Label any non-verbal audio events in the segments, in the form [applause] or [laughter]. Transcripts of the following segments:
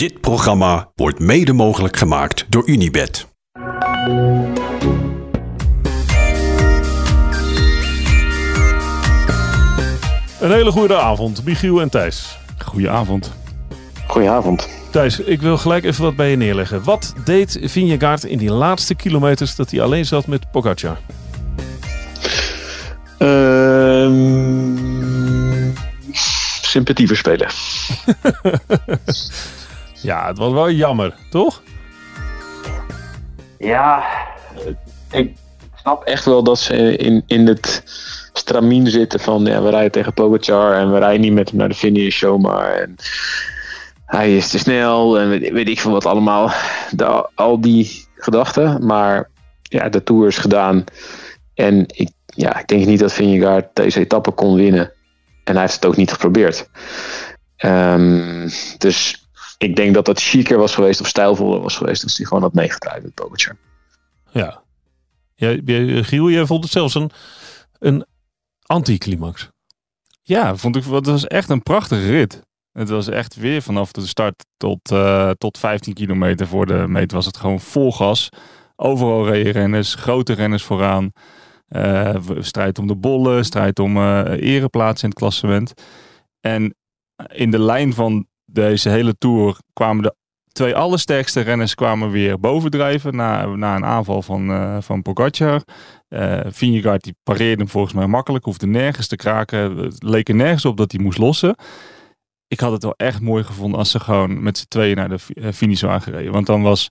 Dit programma wordt mede mogelijk gemaakt door Unibed. Een hele goede avond, Michiel en Thijs. Goedenavond. Goedenavond. Thijs, ik wil gelijk even wat bij je neerleggen. Wat deed Vingegaard in die laatste kilometers dat hij alleen zat met Pogacar? Ehm sympathie verspelen. [laughs] ja, het was wel jammer, toch? Ja, ik snap echt wel dat ze in, in het stramien zitten van ja, we rijden tegen Pogacar en we rijden niet met hem naar de finish zomaar. En hij is te snel en weet, ik veel wat allemaal. De, al die gedachten. Maar ja, de Tour is gedaan. En ik, ja, ik denk niet dat Vingegaard deze etappe kon winnen. En hij heeft het ook niet geprobeerd. Um, dus ik denk dat het chiquer was geweest of stijlvoller was geweest als hij gewoon had meegedraaid met Pogacar. Ja. ja. Giel, jij vond het zelfs een, een anticlimax. Ja, vond ik, het was echt een prachtige rit. Het was echt weer vanaf de start tot, uh, tot 15 kilometer voor de meet was het gewoon vol gas. Overal reden renners, grote renners vooraan. Uh, strijd om de bollen, strijd om uh, ereplaats in het klassement. En in de lijn van deze hele tour kwamen de twee allersterkste renners kwamen weer bovendrijven na, na een aanval van, uh, van Pogacar. Uh, Vingegaard die pareerde hem volgens mij makkelijk, hoefde nergens te kraken. Het leek er nergens op dat hij moest lossen. Ik had het wel echt mooi gevonden als ze gewoon met z'n tweeën naar de finish waren gereden. Want dan was...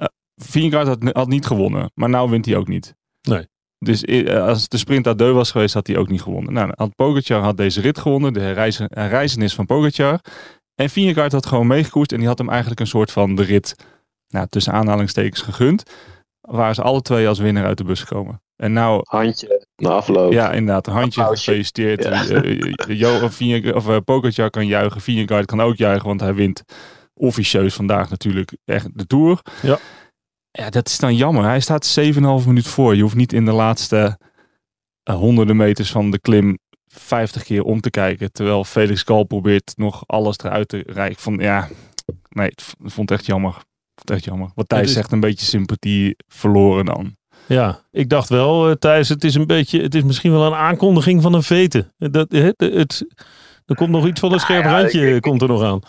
Uh, Vingegaard had, had niet gewonnen, maar nou wint hij ook niet. Nee. Dus als de sprint à deux was geweest, had hij ook niet gewonnen. Nou, had Pogacar had deze rit gewonnen, de herreizen, herreizenis van Pogacar. En Vingegaard had gewoon meegekoest en die had hem eigenlijk een soort van de rit, nou, tussen aanhalingstekens, gegund. Waar ze alle twee als winnaar uit de bus komen. En nou... Handje na afloop. Ja, inderdaad. Een handje Applausje. gefeliciteerd. Ja. Uh, jo, of Vingegaard, of uh, Pogacar kan juichen. Vingegaard kan ook juichen, want hij wint officieus vandaag natuurlijk echt de Tour. Ja. Ja, dat is dan jammer. Hij staat 7,5 minuut voor. Je hoeft niet in de laatste uh, honderden meters van de klim 50 keer om te kijken. Terwijl Felix Gal probeert nog alles eruit te rijden. Van ja, nee, ik vond het echt jammer. Vond het echt jammer. Wat Thijs is- zegt, een beetje sympathie verloren dan. Ja, ik dacht wel, uh, Thijs, het is een beetje, het is misschien wel een aankondiging van een vete. Dat, het, het, er komt nog iets van een scherp Nou ja, randje, ik- komt er nog aan.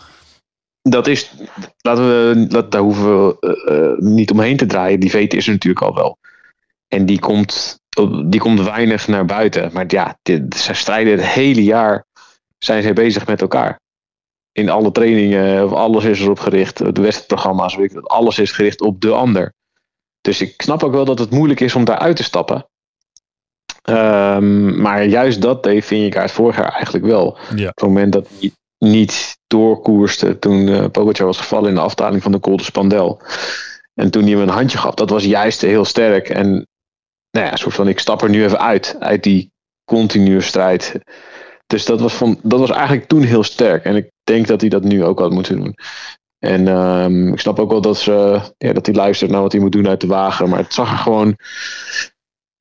Dat is, laten we, dat, daar hoeven we eh, eh, niet omheen te draaien. Die vete is er natuurlijk al wel. En die komt, die komt weinig naar buiten. Maar ja, dit, zij strijden het hele jaar, zijn zij bezig met elkaar. In alle trainingen, alles is erop gericht. De wedstrijdprogramma's, alles is gericht op de ander. Dus ik snap ook wel dat het moeilijk is om daaruit te stappen. Ehm, maar juist dat deed Vingegaard vorig jaar eigenlijk wel. Ja. Op het moment dat hij niet doorkoerste toen uh, Pogacar was gevallen in de afdaling van de Col de Spandel. En toen hij hem een handje gaf, dat was juist heel sterk. En nou ja, soort van ik stap er nu even uit, uit die continue strijd. Dus dat was, van, dat was eigenlijk toen heel sterk. En ik denk dat hij dat nu ook had moeten doen. En um, ik snap ook wel dat, ze, ja, dat hij luistert naar wat hij moet doen uit de wagen. Maar het zag er gewoon.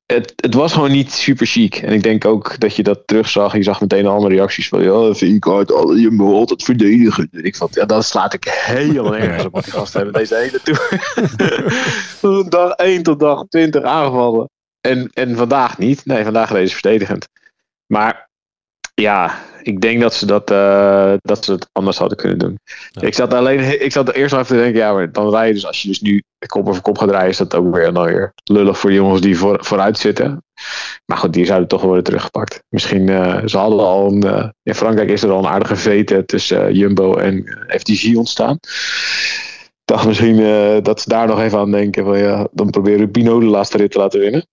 Het, het was gewoon niet super chic. En ik denk ook dat je dat terugzag. Je zag meteen allemaal reacties van. Ja, Vingegaard, alle, je moet altijd verdedigen. En ik vond, ja, dat slaat ik helemaal nergens op wat die gasten hebben deze hele tour. [laughs] dag 1 tot dag 20 aangevallen. En, en vandaag niet. Nee, vandaag reden ze verdedigend. Maar ja, ik denk dat ze dat, uh, dat ze het anders hadden kunnen doen. Ja. Ik zat alleen, ik zat eerst nog even te denken, ja, maar dan rij je dus als je dus nu kop over kop gaat rijden, is dat ook weer, nou weer lullig voor de jongens die voor, vooruit zitten. Maar goed, die zouden toch worden teruggepakt. Misschien, uh, ze hadden al een, uh, in Frankrijk is er al een aardige vete tussen Jumbo en FDG ontstaan. Ik dacht misschien dat ze daar nog even aan denken, van ja, dan proberen Pino de laatste rit te laten winnen.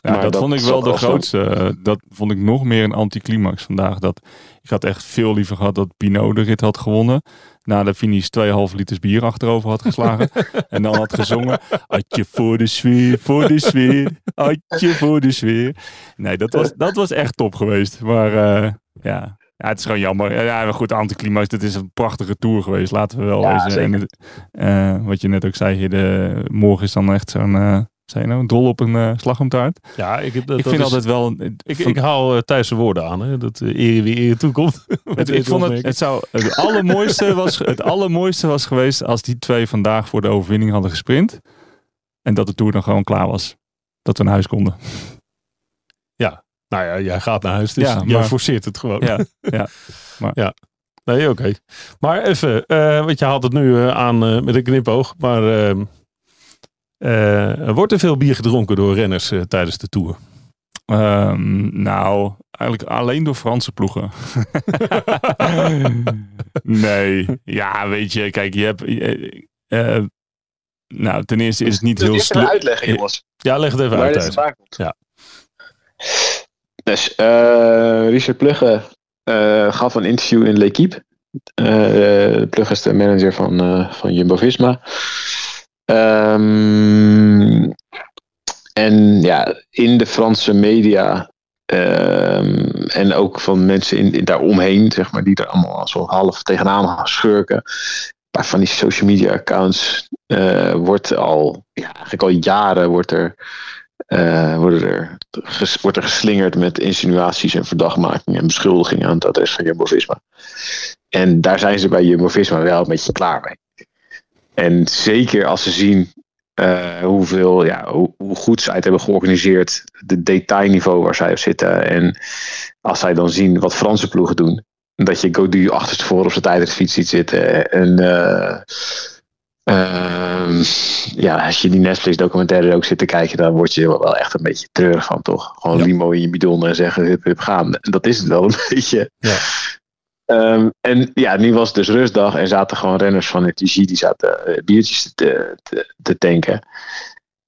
Ja, dat, dat, vond ik wel de grootste. Uh, dat vond ik nog meer een anticlimax vandaag. Dat, ik had echt veel liever gehad dat Pinot de rit had gewonnen. Na de finish 2,5 liters bier achterover had geslagen. [laughs] en dan had gezongen. Atje voor de sfeer, voor de sfeer. Atje voor de sfeer. Nee, dat was, dat was echt top geweest. Maar uh, ja. ja, het is gewoon jammer. Ja, maar goed, anticlimax. Dit is een prachtige tour geweest. Laten we wel ja, wezen. En, uh, wat je net ook zei, hier, de, morgen is dan echt zo'n Zijn nou dol op een uh, slagroomtaart? Ja, ik, dat, ik dat vind is, altijd wel... Ik, ik haal uh, Thijs woorden aan, hè, dat uh, wie eer toekomt. [laughs] het, ik vond het, het, zou, het, allermooiste was, het allermooiste was geweest als die twee vandaag voor de overwinning hadden gesprint. En dat de Tour dan gewoon klaar was. Dat we naar huis konden. [laughs] Ja, nou ja, jij gaat naar huis, dus ja, jij forceert het gewoon. Ja, ja. [laughs] Maar. ja. Nee, oké. Okay. Maar even, uh, want je haalt het nu aan met een knipoog. Maar uh, wordt er veel bier gedronken door renners tijdens de Tour? Um, nou, eigenlijk alleen door Franse ploegen. [laughs] nee, ja, weet je, kijk, je hebt... nou, ten eerste is het niet heel... Even uitleggen, jongens. Ja, leg het even uit. uit. Ja. Dus Richard Plugge uh, gaf een interview in L'Equipe. Uh, Plug is de manager van, uh, van Jumbo-Visma. Um, en ja, in de Franse media um, en ook van mensen in, in, daaromheen, zeg maar, die er allemaal zo half tegenaan schurken. Van die social media accounts uh, wordt al, ja, eigenlijk al jaren wordt er uh, worden er, wordt er geslingerd met insinuaties en verdachtmakingen en beschuldigingen aan het adres van Jumbo-Visma. En daar zijn ze bij Jumbo-Visma wel een beetje klaar mee. En zeker als ze zien uh, hoeveel, ja, hoe, hoe, goed zij het hebben georganiseerd, de detailniveau waar zij op zitten. En als zij dan zien wat Franse ploegen doen, dat je Godu achterstevoren op zijn tijdritfiets ziet zitten en... Uh, Uh, ja, als je die Netflix documentaire ook zit te kijken, dan word je wel echt een beetje treurig van, toch? Gewoon ja. limo in je bidon en zeggen, hup, hup, gaan. En dat is het wel een [laughs] beetje. Ja. Um, en ja, nu was het dus rustdag en zaten gewoon renners van het UG, die zaten uh, biertjes te, te, te, tanken.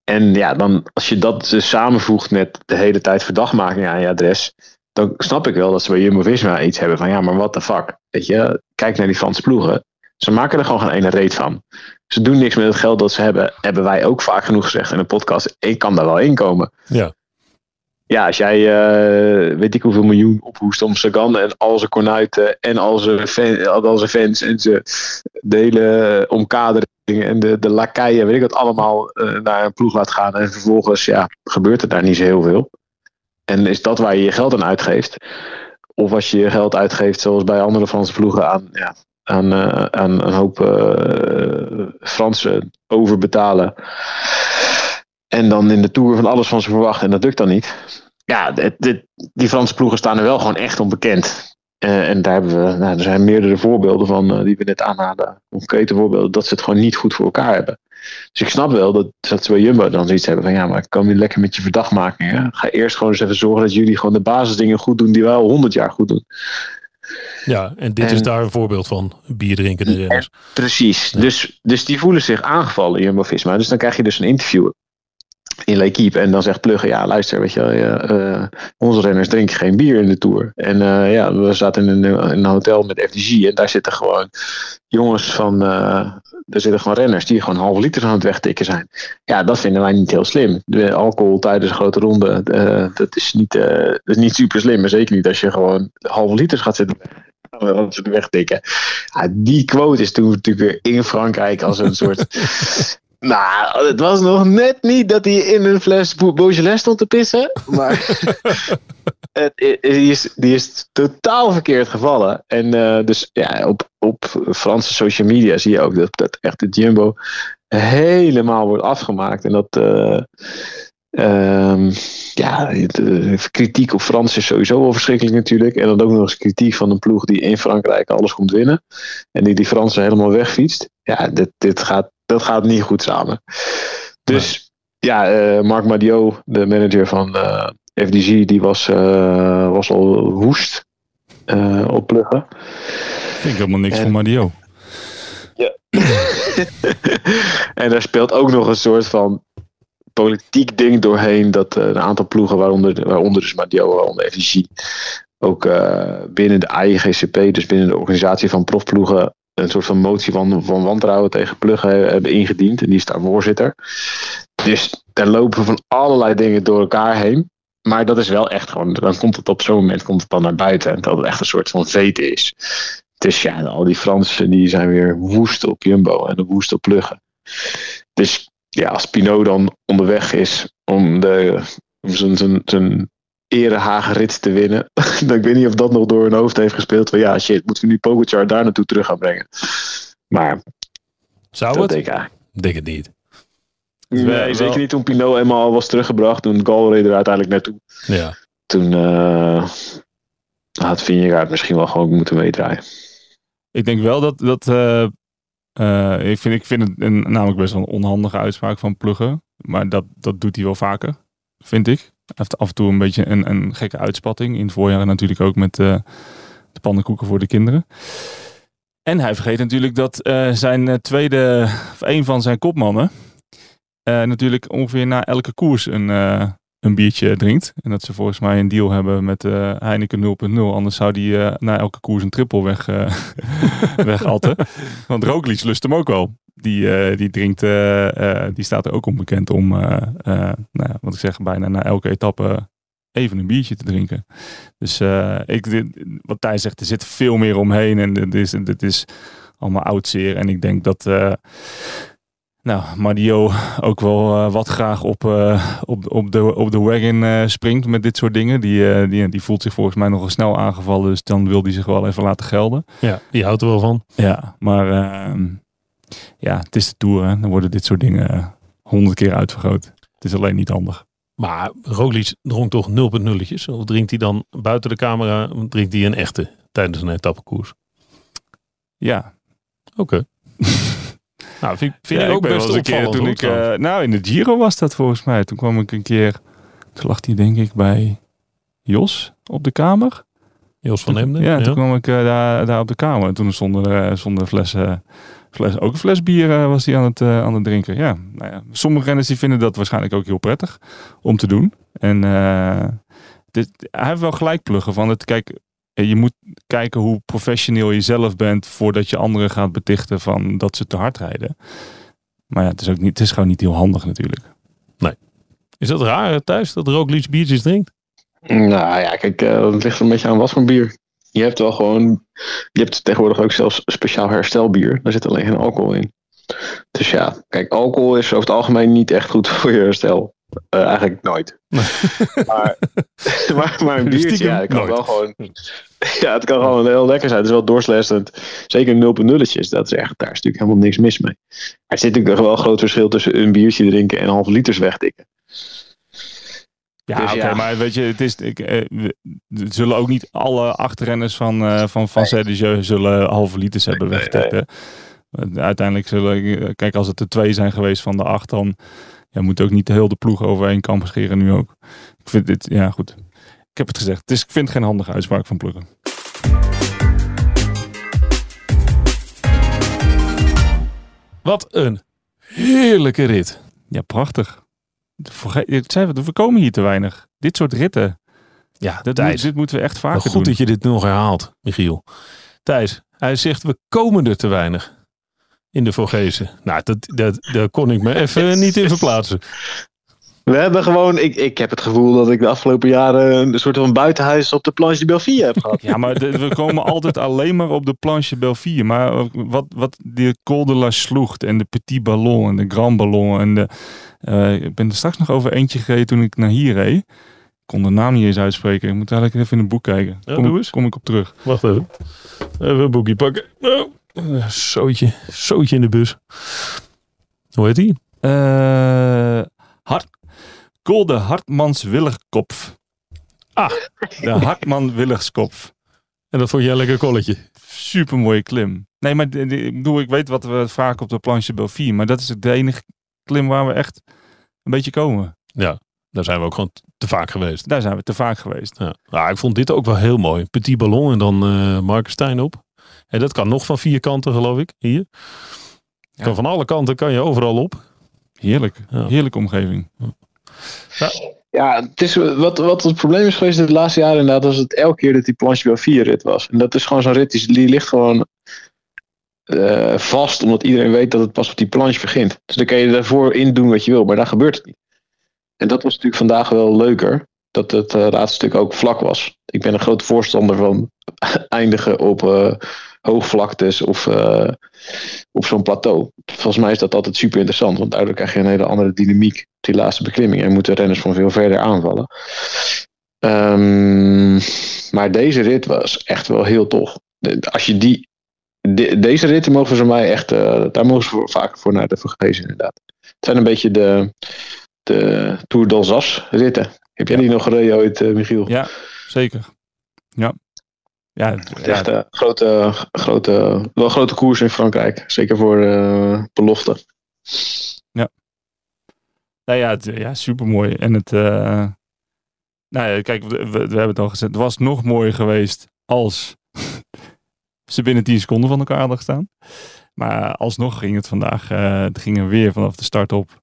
En ja, dan als je dat dus samenvoegt met de hele tijd verdachtmaking aan je adres, dan snap ik wel dat ze bij Jumbo-Visma iets hebben van, ja, maar what the fuck? Weet je, kijk naar die Franse ploegen. Ze maken er gewoon geen ene reet van. Ze doen niks met het geld dat ze hebben. Hebben wij ook vaak genoeg gezegd in een podcast. Ik kan daar wel in komen. Ja. Ja, als jij uh, weet ik hoeveel miljoen ophoest om Sagan en al zijn kornuiten en al zijn, al fans en zijn de hele omkadering en de, de lakeien, weet ik wat allemaal uh, naar een ploeg laat gaan. En vervolgens ja, gebeurt er daar niet zo heel veel. En is dat waar je je geld aan uitgeeft? Of als je je geld uitgeeft, zoals bij andere Franse ploegen, aan ja, aan, aan een hoop Fransen overbetalen. En dan in de Tour van alles van ze verwachten en dat lukt dan niet. Ja, die Franse ploegen staan er wel gewoon echt onbekend. Uh, en daar hebben we, nou, er zijn meerdere voorbeelden van die we net aanhalen. Concrete voorbeelden dat ze het gewoon niet goed voor elkaar hebben. Dus ik snap wel dat, dat ze bij Jumbo dan zoiets hebben van ja, maar kom je lekker met je verdachtmakingen. Ga eerst gewoon eens even zorgen dat jullie gewoon de basisdingen goed doen die wij al honderd jaar goed doen. Ja, en dit en, is daar een voorbeeld van. Bier renners. Precies. Ja. Dus, dus die voelen zich aangevallen, Jumbo-Visma. Dus dan krijg je dus een interview in L'Equipe. En dan zegt Plugge, ja luister, weet je uh, onze renners drinken geen bier in de Tour. En uh, ja, we zaten in een, in een, hotel met FDG en daar zitten gewoon jongens van, uh, er zitten gewoon renners die gewoon halve liter aan het wegtikken zijn. Ja, dat vinden wij niet heel slim. De alcohol tijdens een grote ronde, dat, is niet, dat is niet super slim. Maar zeker niet als je gewoon halve liters gaat zitten wat ze wegtikken. Ja, die quote is toen natuurlijk weer in Frankrijk als een soort. [laughs] nou, het was nog net niet dat hij in een fles Beaujolais stond te pissen. Maar [laughs] het, die, is, die is totaal verkeerd gevallen. En uh, dus ja, op, op Franse social media zie je ook dat, dat echt de Jumbo helemaal wordt afgemaakt. En dat. Uh, Um, ja, de kritiek op Frans is sowieso wel verschrikkelijk natuurlijk. En dan ook nog eens kritiek van een ploeg die in Frankrijk alles komt winnen. En die die Fransen helemaal wegfietst. Ja, dit, dit gaat, dat gaat niet goed samen. Dus ja, uh, Marc Madiot, de manager van uh, FDG, die was, uh, was al woest op pluggen. Vind ik helemaal niks en, van Madiot. Ja. [laughs] en daar speelt ook nog een soort van politiek ding doorheen dat uh, een aantal ploegen, waaronder, waaronder dus Madio, waaronder FIC, ook uh, binnen de IGCP, dus binnen de organisatie van profploegen, een soort van motie van, van wantrouwen tegen pluggen hebben ingediend. En die is daar voorzitter. Dus daar lopen van allerlei dingen door elkaar heen. Maar dat is wel echt gewoon, dan komt het op zo'n moment komt het dan naar buiten. En dat het echt een soort van vete is. Dus ja, al die Fransen die zijn weer woest op Jumbo en woest op pluggen. Dus ja, als Pinot dan onderweg is om, de, om zijn, zijn, zijn erehagenrit te winnen. [laughs] ik weet niet of dat nog door hun hoofd heeft gespeeld. Van ja, shit, moeten we nu Pogacar daar naartoe terug gaan brengen. Maar Zou dat het? denk ik eigenlijk. Denk het niet. Nee, wel- zeker niet toen Pinot eenmaal was teruggebracht. Toen Gal reed er uiteindelijk naartoe. Ja. Toen eh, had Vingegaard misschien wel gewoon moeten meedraaien. Ik denk wel dat, dat eh, eh, ik, vind, ik vind het een, namelijk best wel een onhandige uitspraak van Pluggen. Maar dat, dat doet hij wel vaker, vind ik. Heeft af en toe een beetje een, een gekke uitspatting. In het voorjaar natuurlijk ook met eh, de pannenkoeken voor de kinderen. En hij vergeet natuurlijk dat eh, zijn eh, tweede, of een van zijn kopmannen, natuurlijk ongeveer na elke koers een, een biertje drinkt. En dat ze volgens mij een deal hebben met Heineken 0.0. Anders zou die na elke koers een triple weg, eh [laughs] wegatten. Want Roglic lust hem ook wel. Die, eh, die drinkt, eh, eh, die staat er ook onbekend om, nou ja, wat ik zeg, bijna na elke etappe even een biertje te drinken. Dus ik, wat Thijs zegt, er zit veel meer omheen en dit is, dit is allemaal oud zeer. En ik denk dat, nou, Mario ook wel wat graag op, op, op, de, op de wagon springt met dit soort dingen. Die, die, die voelt zich volgens mij nogal snel aangevallen, dus dan wil hij zich wel even laten gelden. ja, die houdt er wel van. Ja, maar ehm, ja, het is de Tour. Hè. Dan worden dit soort dingen eh, honderd keer uitvergroot. Het is alleen niet handig. Maar Roglic dronk toch 0.0'tjes? Of drinkt hij dan buiten de camera, drinkt hij een echte tijdens een etappekoers? Ja, Oké. [laughs] nou, vind, vind ja, ik ook best wel een keer toen ik, eh, nou, in de Giro was dat volgens mij. Toen kwam ik een keer, toen lag hij denk ik bij Jos op de kamer. Jos van Emden. Ja, toen kwam ik eh, daar, daar op de kamer. En toen stond er, stond er fles, ook een fles bier eh, was hij aan het, eh, aan het drinken. Ja, nou ja, sommige renners die vinden dat waarschijnlijk ook heel prettig om te doen. En eh, dit, hij heeft wel gelijk pluggen van het. Kijk, je moet kijken hoe professioneel je zelf bent voordat je anderen gaat betichten van dat ze te hard rijden. Maar ja, het is, ook niet, het is gewoon niet heel handig natuurlijk. Is dat raar thuis dat Roglic biertjes drinkt? Nou ja, kijk, eh, het ligt een beetje aan wat voor bier. Je hebt wel gewoon, je hebt tegenwoordig ook zelfs speciaal herstelbier. Daar zit alleen geen alcohol in. Dus ja, kijk, alcohol is over het algemeen niet echt goed [laughs] voor je herstel. Eh, eigenlijk nooit. [laughs] maar, [laughs] maar, maar een biertje, Stiekem ja, het kan nooit. wel gewoon. Ja, het kan gewoon heel lekker zijn. Het is wel doorslessend. Zeker 0.0'tjes. Dat is echt, daar is natuurlijk helemaal niks mis mee. Maar er zit natuurlijk wel een groot verschil tussen een biertje drinken en half liters wegdikken. Ja, Dus oké, ja. maar weet je, het is, ik, eh, we- zullen ook niet alle achterrenners van, eh van, van CDG zullen halve liters hebben Nee, weggetikt. Uiteindelijk zullen, kijk, als het er twee zijn geweest van de acht, dan ja, moet ook niet heel de ploeg over één kam scheren nu ook. Ik vind dit, ja goed. Ik heb het gezegd. Het is, ik vind het geen handige uitspraak van Pluggen. Wat een heerlijke rit. Ja, prachtig. Zei, we komen hier te weinig. Dit soort ritten. Ja, moet- dit moeten we echt vaker goed doen. dat je dit nog herhaalt, Michiel. Thijs, hij zegt we komen er te weinig in de Vogezen. Nou, dat, dat, daar kon ik me even [laughs] niet in verplaatsen. We hebben gewoon, ik, ik heb het gevoel dat ik de afgelopen jaren een soort van buitenhuis op de Planche de Belfie heb gehad. [laughs] Ja, maar de- we komen altijd alleen maar op de planche Belfier. Maar wat, wat de Col de la Sloegt en de Petit Ballon en de Grand Ballon. En de, eh, ik ben er straks nog over eentje gereden toen ik naar hier reed. Ik kon de naam niet eens uitspreken. Ik moet eigenlijk even in een boek kijken. Ja, kom, ik- eens. kom ik op terug. Wacht even. Even een boekje pakken. Oh, zootje, zootje in de bus. Hoe heet die? Eh Hart, Col de Hartmans Willigkopf. Ah. De [laughs] Hartman Willigskopf. En dat vond jij een lekker kolletje. Super mooie klim. Nee, maar ik bedoel, ik weet wat we vaak op de planche Belfier. Maar dat is de enige klim waar we echt een beetje komen. Ja, daar zijn we ook gewoon te vaak geweest. Daar zijn we te vaak geweest. Ja. Nou, ik vond dit ook wel heel mooi. Petit ballon en dan eh Markenstein op. En dat kan nog van vier kanten, geloof ik. Hier. Ja. Kan van alle kanten kan je overal op. Heerlijk. Ja. Heerlijke omgeving. Ja, het is, wat, wat het probleem is geweest de laatste jaren inderdaad, was het elke keer dat die Planche de Belfie rit was. En dat is gewoon zo'n rit, die, die ligt gewoon eh, vast, omdat iedereen weet dat het pas op die planche begint. Dus dan kan je daarvoor in doen wat je wil, maar daar gebeurt het niet. En dat was natuurlijk vandaag wel leuker, dat het eh, laatste stuk ook vlak was. Ik ben een groot voorstander van [laughs] eindigen op, eh, hoogvlaktes of uh, op zo'n plateau. Volgens mij is dat altijd super interessant, want daardoor krijg je een hele andere dynamiek die laatste beklimming en moeten renners van veel verder aanvallen. Um, maar deze rit was echt wel heel tof. Als je die, de, deze ritten mogen ze mij echt, uh, daar mogen ze vaak voor naar de vergezen inderdaad. Het zijn een beetje de, de Tour d'Alsace ritten. Heb jij die nog gereden ooit, uh, Michiel? Ja, zeker. Ja. Ja, echt een grote, grote, wel grote koers in Frankrijk. Zeker voor uh, belofte. Ja. Nou ja, het, ja super mooi. En het, nou ja, kijk, we, we, hebben het al gezegd. Het was nog mooier geweest als ze binnen 10 seconden van elkaar hadden gestaan. Maar alsnog ging het vandaag, uh, het ging er weer vanaf de start op.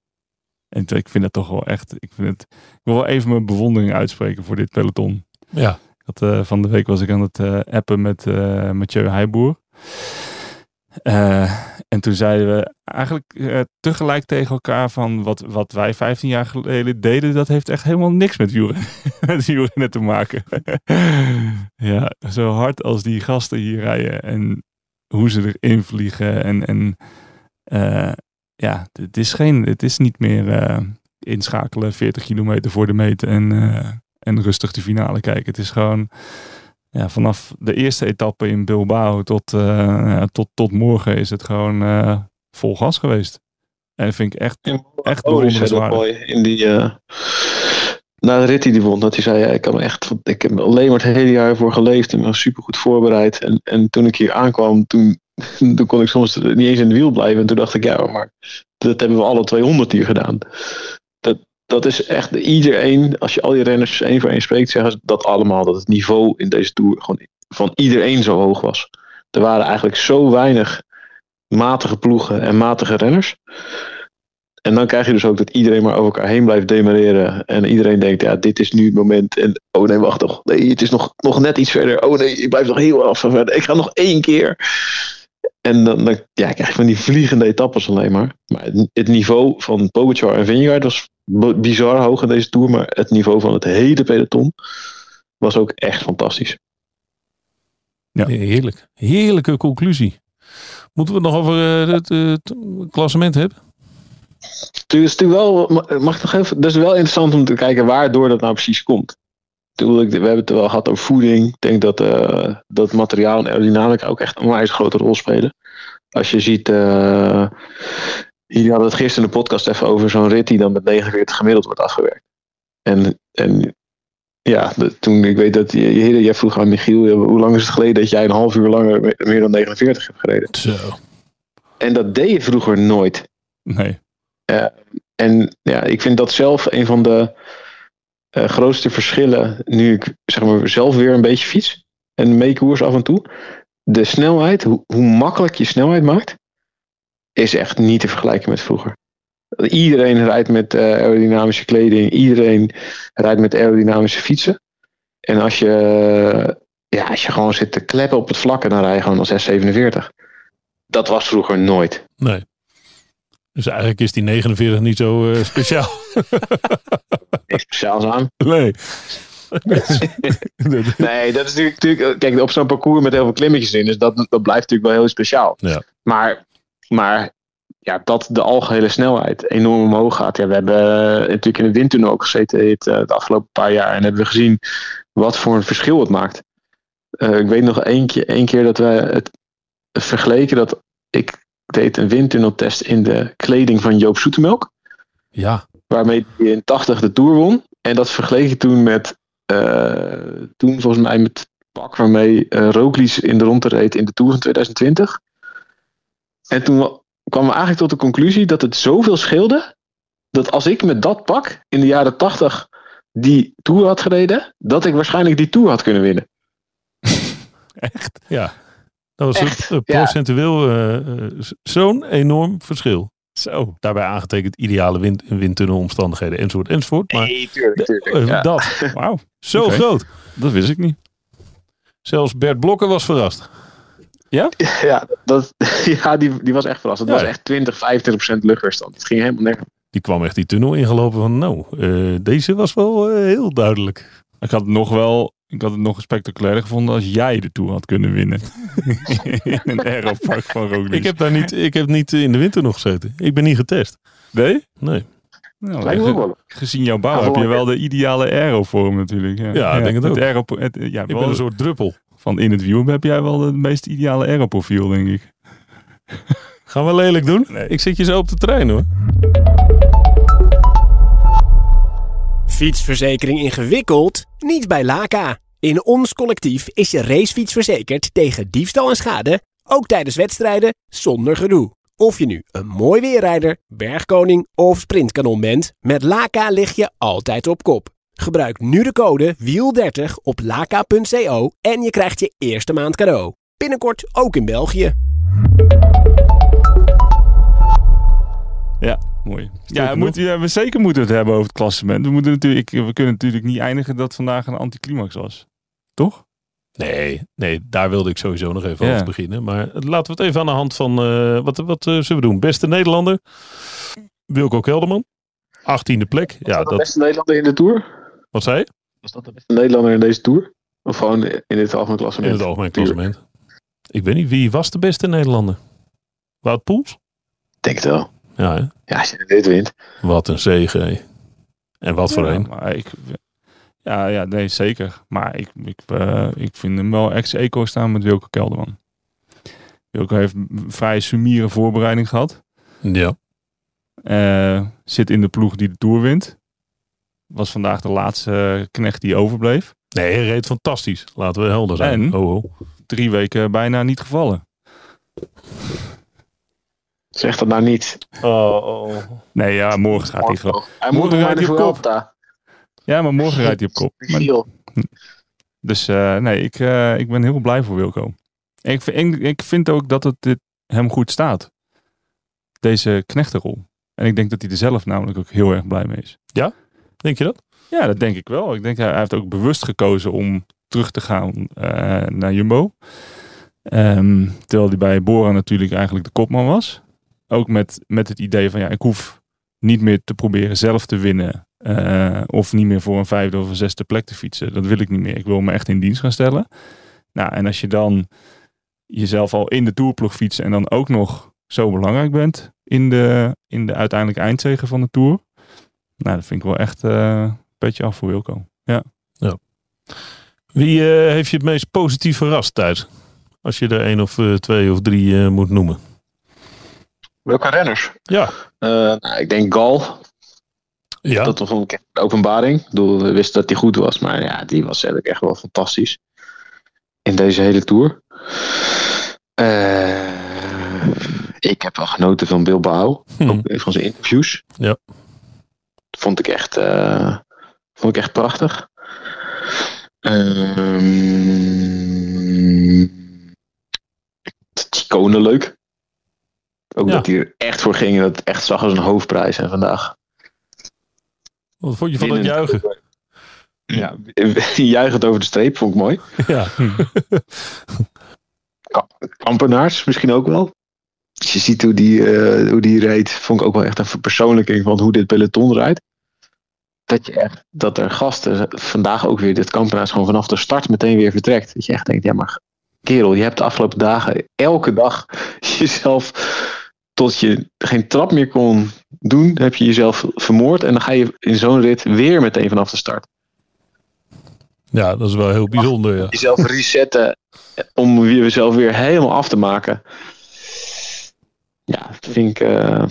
En ik vind het toch wel echt, ik, vind het, ik wil wel even mijn bewondering uitspreken voor dit peloton. Ja. Dat, uh, van de week was ik aan het uh, appen met Mathieu Heijboer. En toen zeiden we eigenlijk tegelijk tegen elkaar van wat, wat wij 15 jaar geleden deden, dat heeft echt helemaal niks met wielrennen, [laughs] met te maken. [laughs] ja, zo hard als die gasten hier rijden en hoe ze erin vliegen. En, en ja, het is, geen, het is niet meer inschakelen 40 kilometer voor de meet en en rustig de finale kijken. Het is gewoon ja, vanaf de eerste etappe in Bilbao tot, uh, tot, tot morgen is het gewoon uh, vol gas geweest. En dat vind ik echt, echt mooi in die, uh, na de rit die hij won, dat hij zei, ja, ik, kan echt, ik heb alleen maar het hele jaar voor geleefd en me super goed voorbereid. En, en toen ik hier aankwam, toen, [laughs] toen kon ik soms niet eens in de wiel blijven. En toen dacht ik, ja, maar dat hebben we alle 200 hier gedaan dat is echt iedereen, als je al die renners één voor één spreekt, zeggen ze dat allemaal. Dat het niveau in deze tour gewoon van iedereen zo hoog was. Er waren eigenlijk zo weinig matige ploegen en matige renners. En dan krijg je dus ook dat iedereen maar over elkaar heen blijft demareren. En iedereen denkt, ja, dit is nu het moment. En oh nee, wacht toch. Nee, het is nog, nog net iets verder. Oh nee, ik blijf nog heel af verder. Ik ga nog één keer. En dan, dan ja, krijg je van die vliegende etappes alleen maar. Maar het, niveau van Pogacar en Vingegaard was bizar hoog in deze Tour. Maar het niveau van het hele peloton was ook echt fantastisch. Ja. Heerlijk. Heerlijke conclusie. Moeten we het nog over uh, het, uh, het, klassement hebben? Het is natuurlijk wel, mag ik nog even, dat is wel interessant om te kijken waardoor dat nou precies komt. We hebben het wel gehad over voeding. Ik denk dat, uh, dat materiaal en aerodynamica ook echt een onwijs grote rol spelen. Als je ziet, uh, jullie hadden het gisteren in de podcast even over zo'n rit die dan met 49 gemiddeld wordt afgewerkt. En, en ja, toen ik weet dat je, jij vroeg aan Michiel, hoe lang is het geleden dat jij een half uur langer meer dan 49 hebt gereden? Zo. En dat deed je vroeger nooit. Nee. Uh, en ja, ik vind dat zelf een van de uh, grootste verschillen, nu ik zeg maar zelf weer een beetje fiets en meekoers af en toe. De snelheid, hoe, hoe makkelijk je snelheid maakt, is echt niet te vergelijken met vroeger. Iedereen rijdt met uh, aerodynamische kleding, iedereen rijdt met aerodynamische fietsen. En als je, ja, als je gewoon zit te kleppen op het vlak, dan rij je gewoon als 647. Dat was vroeger nooit. Nee. Dus eigenlijk is die 49 niet zo uh, speciaal. [laughs] Niks speciaals aan. Nee. [laughs] nee, dat is natuurlijk, natuurlijk kijk, op zo'n parcours met heel veel klimmetjes in, dus dat, dat blijft natuurlijk wel heel speciaal. Ja. Maar, maar ja, dat de algehele snelheid enorm omhoog gaat. Ja, we hebben uh, natuurlijk in de windtunnel ook gezeten het, uh, de afgelopen paar jaar en hebben we gezien wat voor een verschil het maakt. Uh, ik weet nog één keer, één keer dat we het vergeleken dat ik deed een windtunneltest in de kleding van Joop Zoetemelk. Ja. Waarmee hij in 80 de Tour won. En dat vergeleek ik toen met, uh, toen volgens mij met het pak waarmee uh, Roglic in de ronde reed in de Tour van 2020. En toen kwamen we eigenlijk tot de conclusie dat het zoveel scheelde, dat als ik met dat pak in de jaren 80 die Tour had gereden, dat ik waarschijnlijk die Tour had kunnen winnen. [laughs] Echt? Ja. Dat was Echt? een, procentueel uh, zo'n enorm verschil. Zo. Daarbij aangetekend ideale wind, windtunnelomstandigheden enzovoort enzovoort. Maar nee, tuurlijk, tuurlijk. Ja. Dat, [laughs] wauw, zo okay. groot. Dat wist ik niet. Zelfs Bert Blokker was verrast. Ja? [laughs] Ja, dat, [laughs] ja die, die was echt verrast. Het ja. was echt 20, 25 procent luchtweerstand. Het ging helemaal nergens. Die kwam echt die tunnel ingelopen van nou, uh, deze was wel uh, heel duidelijk. Ik had nog wel ik had het nog spectaculairder gevonden als jij de Tour had kunnen winnen. [laughs] in een aeropark van Roglic. Ik heb daar niet, ik heb niet in de winter nog gezeten. Ik ben niet getest. Nee? Nee. Nou, gezien jouw bouw Ja, heb je wel de ideale aero voor hem natuurlijk. Ja, Ja, ik denk het ook. aero, het, ja, Ik wel- ben een soort druppel. Van in het wiel heb jij wel het meest ideale aeroprofiel, denk ik. [laughs] Gaan we lelijk doen? Nee. Ik zit je zo op de trein hoor. Fietsverzekering ingewikkeld? Niet bij Laka. In ons collectief is je racefiets verzekerd tegen diefstal en schade, ook tijdens wedstrijden, zonder gedoe. Of je nu een mooi weerrijder, bergkoning of sprintkanon bent, met Laka lig je altijd op kop. Gebruik nu de code WIEL30 op laka.co en je krijgt je eerste maand cadeau. Binnenkort ook in België. Ja, mooi. Ja, genoeg. moet, ja, we zeker moeten het hebben over het klassement. We, moeten natuurlijk, we kunnen natuurlijk niet eindigen dat vandaag een anticlimax was. Toch? Nee, nee, daar wilde ik sowieso nog even Ja. over beginnen. Maar laten we het even aan de hand van, eh, wat, wat eh, zullen we doen? Beste Nederlander, Wilco Kelderman. 18e plek. Ja, dat, beste Nederlander in de Tour? Wat zei je? Was dat de beste Nederlander in deze Tour? Of gewoon in dit algemeen In klassement? het algemeen klassement. Ik weet niet, wie was de beste Nederlander? Wout Poels? Ik denk het wel. Ja, hè? Ja, als je dit wint. wat een zege. En wat voor ja, een. Maar ik, ja, ja, nee, zeker. Maar ik, ik, eh, ik vind hem wel ex-eco staan met Wilco Kelderman. Wilco heeft een vrij sumiere voorbereiding gehad. Ja. Eh, zit in de ploeg die de Tour wint. Was vandaag de laatste knecht die overbleef. Nee, hij reed fantastisch. Laten we helder zijn. En? Oh, oh. Drie weken bijna niet gevallen. Zeg dat nou niet. Oh, oh. Nee, ja, morgen gaat hij gewoon. Hij Morgen moet rijdt hij op kop. daar. Ja, maar morgen rijdt hij op kop. [laughs] Maar-. Dus eh, nee, ik, eh, ik ben heel blij voor Wilco. En ik, vind- ik, ik vind ook dat het dit hem goed staat. Deze knechtenrol. En ik denk dat hij er zelf namelijk ook heel erg blij mee is. Denk je dat? Ja, dat denk ik wel. Ik denk hij, hij heeft ook bewust gekozen om terug te gaan eh, naar Jumbo. Ehm, terwijl hij bij Bora natuurlijk eigenlijk de kopman was. Ook met, met het idee van ja, ik hoef niet meer te proberen zelf te winnen. eh, of niet meer voor een vijfde of een zesde plek te fietsen. Dat wil ik niet meer. Ik wil me echt in dienst gaan stellen. Nou, en als je dan jezelf al in de tourploeg fietst en dan ook nog zo belangrijk bent in de, in de uiteindelijke eindzege van de Tour. Nou, dat vind ik wel echt eh, een beetje af voor Wilco. Wie eh, heeft je het meest positief verrast thuis? Als je er één of eh, twee of drie eh, moet noemen. Welke renners? Ja. Eh, nou, ik denk Gal. Ja. Dat was een openbaring. Ik bedoel, we wisten dat hij goed was. Maar ja, die was eigenlijk echt wel fantastisch. In deze hele Tour. Eh, ik heb wel genoten van Bilbao. Hm. Ook van zijn interviews. Ja. Vond ik echt, eh, vond ik echt prachtig. Ehm Chicone leuk. Ook Ja. dat hij er echt voor ging en dat het echt zag als een hoofdprijs. En vandaag Wat vond je van dat juichen? Ja, [laughs] juichend over de streep, vond ik mooi. Ja. Kampenaars misschien ook wel. Als je ziet hoe die, eh, hoe die reed, vond ik ook wel echt een verpersoonlijking van hoe dit peloton rijdt. Dat, je echt, dat er gasten vandaag ook weer dit kampenaars gewoon vanaf de start meteen weer vertrekt. Dat je echt denkt, ja maar kerel, je hebt de afgelopen dagen elke dag [laughs] jezelf tot je geen trap meer kon doen, heb je jezelf vermoord. En dan ga je in zo'n rit weer meteen vanaf de start. ja, dat is wel heel bijzonder. Ja. jezelf resetten om jezelf weer helemaal af te maken. Ja, vind ik. eh,